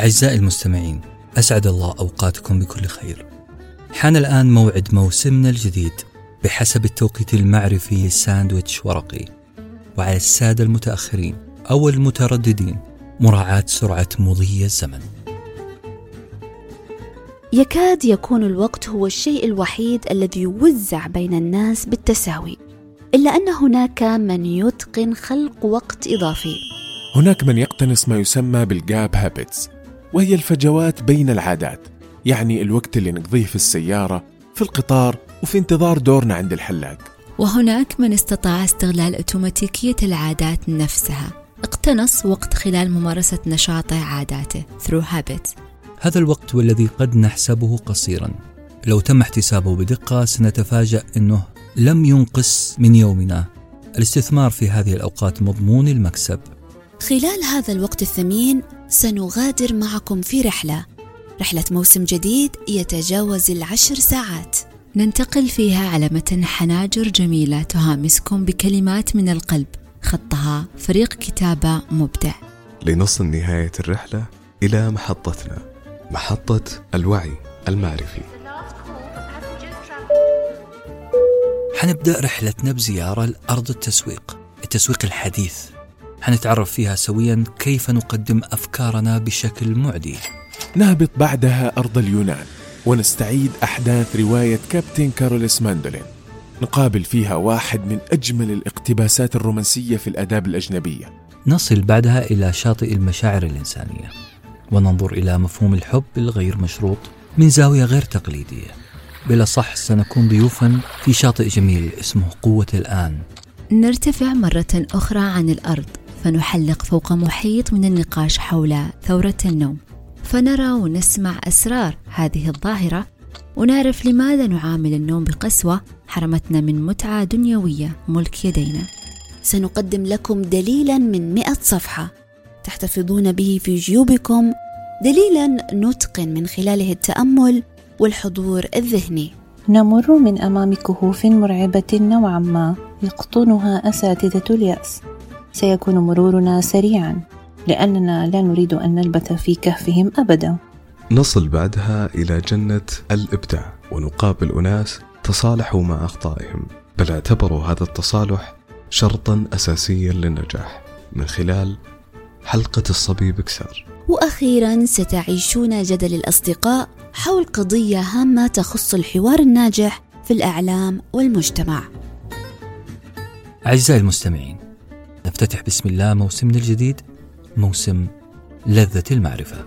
أعزائي المستمعين أسعد الله أوقاتكم بكل خير. حان الآن موعد موسمنا الجديد بحسب التوقيت المعرفي ساندويتش ورقي. وعلى السادة المتأخرين أو المترددين مراعاة سرعة مضي الزمن. يكاد يكون الوقت هو الشيء الوحيد الذي يوزع بين الناس بالتساوي إلا أن هناك من يتقن خلق وقت إضافي. هناك من يقتنص ما يسمى بالجاب هابتس وهي الفجوات بين العادات يعني الوقت اللي نقضيه في السيارة في القطار وفي انتظار دورنا عند الحلاق. وهناك من استطاع استغلال أوتوماتيكية العادات نفسها. اقتنص وقت خلال ممارسة نشاطه عاداته through habits. هذا الوقت والذي قد نحسبه قصيرا. لو تم احتسابه بدقة سنتفاجأ أنه لم ينقص من يومنا. الاستثمار في هذه الأوقات مضمون المكسب. خلال هذا الوقت الثمين سنغادر معكم في رحلة. رحلة موسم جديد يتجاوز العشر ساعات. ننتقل فيها على متن حناجر جميلة تهامسكم بكلمات من القلب. خطها فريق كتابة مبدع. لنصل نهاية الرحلة إلى محطتنا. محطة الوعي المعرفي. حنبدأ رحلتنا بزيارة لأرض التسويق. التسويق الحديث. حنتعرف فيها سويا كيف نقدم أفكارنا بشكل معدي. نهبط بعدها أرض اليونان ونستعيد أحداث رواية كابتن كاروليس ماندولين. نقابل فيها واحد من أجمل الاقتباسات الرومانسية في الآداب الأجنبية. نصل بعدها إلى شاطئ المشاعر الإنسانية وننظر إلى مفهوم الحب الغير مشروط من زاوية غير تقليدية. بلا صح سنكون ضيوفا في شاطئ جميل اسمه قوة الآن. نرتفع مرة أخرى عن الأرض. فنحلق فوق محيط من النقاش حول ثورة النوم. فنرى ونسمع أسرار هذه الظاهرة ونعرف لماذا نعامل النوم بقسوة حرمتنا من متعة دنيوية ملك يدينا. سنقدم لكم دليلا من مئة صفحة تحتفظون به في جيوبكم دليلا نتقن من خلاله التأمل والحضور الذهني. نمر من أمام كهوف مرعبة نوعا ما يقطنها أساتذة اليأس. سيكون مرورنا سريعا لأننا لا نريد أن نلبث في كهفهم أبدا. نصل بعدها إلى جنة الإبداع ونقابل أناس تصالحوا مع أخطائهم. بل اعتبروا هذا التصالح شرطا أساسيا للنجاح. من خلال حلقة الصبي بكسار. وأخيرا ستعيشون جدل الأصدقاء حول قضية هامة تخص الحوار الناجح في الإعلام والمجتمع. أعزائي المستمعين نفتتح بسم الله موسمنا الجديد موسم لذة المعرفة.